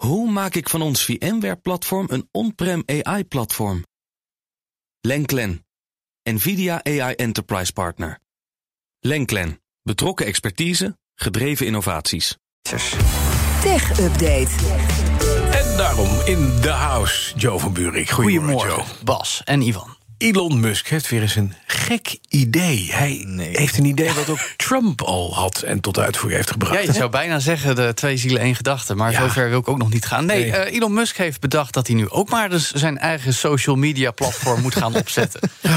Hoe maak ik van ons VMware-platform een on-prem AI-platform? Lenklen, NVIDIA AI Enterprise Partner. Lenklen, betrokken expertise, gedreven innovaties. Tech Update. En daarom in de house, Joe van Buurik. Goedemorgen, Goedemorgen, Joe. Bas en Ivan. Elon Musk heeft weer eens een gek idee. Hij heeft een idee wat ook Trump al had en tot uitvoering heeft gebracht. Ja, je zou bijna zeggen de twee zielen één gedachte. Maar Ja. zover wil ik ook nog niet gaan. Nee, Nee. eh, Elon Musk heeft bedacht dat hij nu ook maar dus zijn eigen social media platform moet gaan opzetten.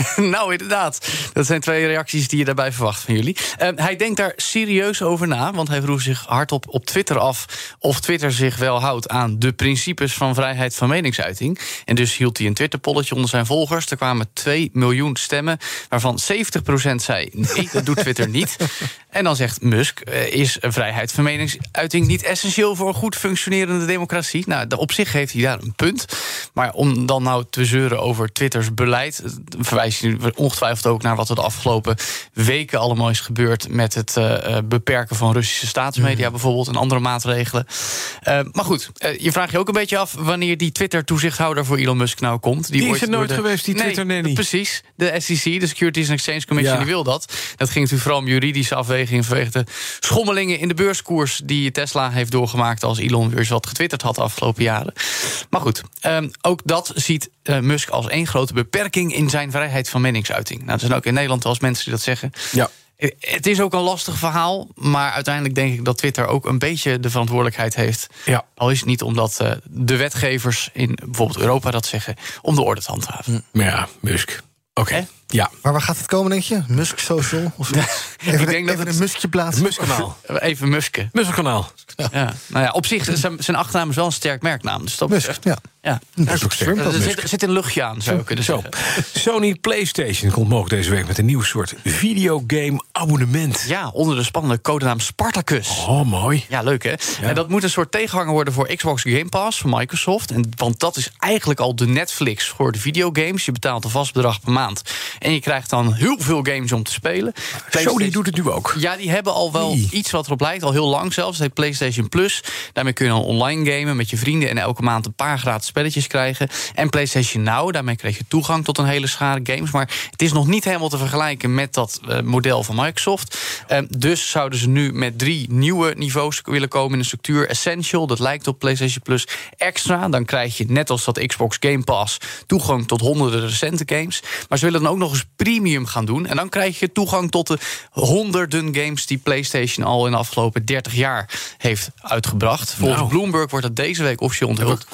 nou, inderdaad. Dat zijn twee reacties die je daarbij verwacht van jullie. Eh, hij denkt daar serieus over na, want hij vroeg zich hardop op Twitter af of Twitter zich wel houdt aan de principes van vrijheid van meningsuiting. En dus hield hij een Twitter-polletje onder zijn volgers. Er kwamen 2 miljoen stemmen, waarvan 70% zei nee, dat doet Twitter niet. En dan zegt Musk, eh, is vrijheid van meningsuiting niet essentieel voor een goed functionerende democratie? Nou, op zich heeft hij daar een punt. Maar om dan nou te zeuren over Twitters beleid, eh, verwijs je ongetwijfeld ook naar wat er de afgelopen weken allemaal is gebeurd met het eh, eh, beperken van Russische staatsmedia bijvoorbeeld en andere maatregelen. Eh, maar goed, je vraagt je ook een beetje af wanneer die Twitter-toezichthouder voor Elon Musk nou komt. Die is er nooit de- geweest, die Nee, Twitter-nanny. Precies, de SEC, de Securities and Exchange Commission, Ja. die wil dat. Dat ging natuurlijk vooral om juridische afwegingen vanwege de schommelingen in de beurskoers die Tesla heeft doorgemaakt als Elon weer eens wat getwitterd had de afgelopen jaren. Maar goed, ehm, ook dat ziet Musk als één grote beperking in zijn vrijheid van meningsuiting. Nou, er zijn ook in Nederland wel eens mensen die dat zeggen. Ja. Eh, Het is ook een lastig verhaal, maar uiteindelijk denk ik dat Twitter ook een beetje de verantwoordelijkheid heeft. Ja. Al is het niet omdat eh, de wetgevers in bijvoorbeeld Europa dat zeggen, om de orde te handhaven. Maar ja, Musk. Oké. Ja. Maar waar gaat het komen, denk je? Musk Social? Of zoiets? even ik denk dat even het- een muskje plaatsen. Muskanaal. Even Musken. Muskkanaal. Ja. Nou ja, op zich, zijn, zijn achternaam is wel een sterk merknaam. Dus dat Musk, ja. ja. Dat is ook sterk. Er zit, er zit een luchtje aan, zou je kunnen Zo, zeggen. Sony PlayStation komt mogelijk deze week met een nieuw soort videogame abonnement. Ja, onder de spannende codenaam Spartacus. Oh, mooi. Ja, leuk hè? En dat moet een soort tegenhanger worden voor Xbox Game Pass van Microsoft. En, want dat is eigenlijk al de Netflix voor de videogames. Je betaalt een vast bedrag per maand. En je krijgt dan heel veel games om te spelen. Sony doet het nu ook. Ja, die hebben al wel iets wat erop lijkt, al heel lang zelfs. Dat heet PlayStation Plus. Daarmee kun je dan online gamen met je vrienden... en elke maand een paar gratis spelletjes krijgen. En PlayStation Now, daarmee krijg je toegang tot een hele schare games. Maar het is nog niet helemaal te vergelijken met dat eh, model van Microsoft. Eh, dus zouden ze nu met drie nieuwe niveaus willen komen in de structuur. Essential, dat lijkt op PlayStation Plus. Extra, dan krijg je net als dat Xbox Game Pass... toegang tot honderden recente games. Maar ze willen dan ook nog eens premium gaan doen. En dan krijg je toegang tot de honderden games... die PlayStation al in de afgelopen 30 jaar heeft uitgebracht. Volgens Nou. Bloomberg wordt dat deze week officieel onthuld. Wat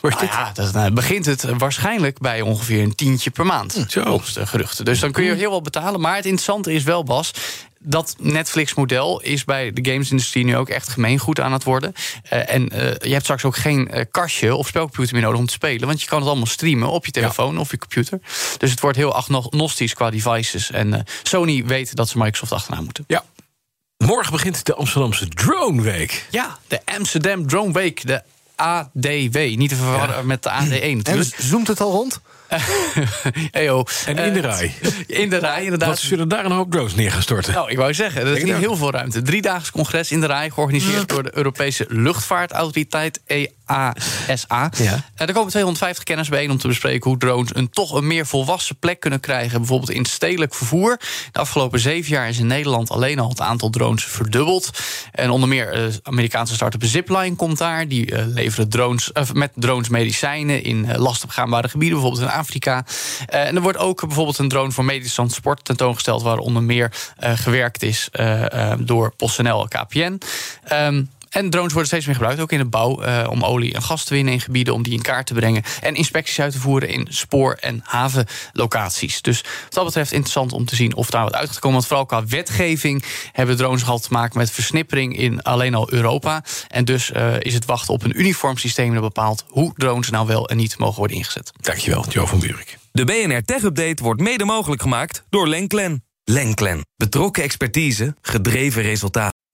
Nou dit? ja, dat, nou, begint het waarschijnlijk bij ongeveer een tientje per maand. Hm, zo. Volgens de geruchten. Dus dan kun je heel wat betalen. Maar het interessante is wel, Bas. Dat Netflix-model is bij de gamesindustrie nu ook echt gemeengoed aan het worden. Eh, en eh, je hebt straks ook geen eh, kastje of spelcomputer meer nodig om te spelen. Want je kan het allemaal streamen op je telefoon of je computer. Dus het wordt heel agnostisch qua devices. En Sony weet dat ze Microsoft achterna moeten. Ja. Morgen begint de Amsterdamse Drone Week. Ja, de Amsterdam Drone Week, de ADW. Niet te verwarren met de AD1 En natuurlijk. zoomt het al rond? Eyo. En in de Eh, rij. In de rij, inderdaad. Wat zullen daar een hoop drones neer gaan storten? Nou, ik wou zeggen, er is niet heel veel ruimte. Driedaags congres in de rij, georganiseerd door de Europese Luchtvaartautoriteit EASA. Ja. Eh, Er komen 250 kenners bijeen om te bespreken hoe drones een toch een meer volwassen plek kunnen krijgen. Bijvoorbeeld in stedelijk vervoer. De afgelopen zeven jaar is in Nederland alleen al het aantal drones verdubbeld. En onder meer eh, Amerikaanse start-up Zipline komt daar. Die eh, leveren drones, met drones medicijnen in eh, lastigbegaanbare gebieden, bijvoorbeeld in Afrika. En er wordt ook bijvoorbeeld een drone voor medisch transport tentoongesteld, waar onder meer gewerkt is door PostNL en KPN. Ehm, en drones worden steeds meer gebruikt, ook in de bouw, eh, om olie en gas te winnen in gebieden, om die in kaart te brengen. En inspecties uit te voeren in spoor- en havenlocaties. Dus wat dat betreft interessant om te zien of daar wat uit gaat komen. Want vooral qua wetgeving hebben drones gehad te maken met versnippering in alleen al Europa. En dus eh, is het wachten op een uniform systeem dat bepaalt hoe drones nou wel en niet mogen worden ingezet. Dankjewel, Joe van Buurik. De BNR Tech Update wordt mede mogelijk gemaakt door Lenklen. Lenklen. Betrokken expertise, gedreven resultaten.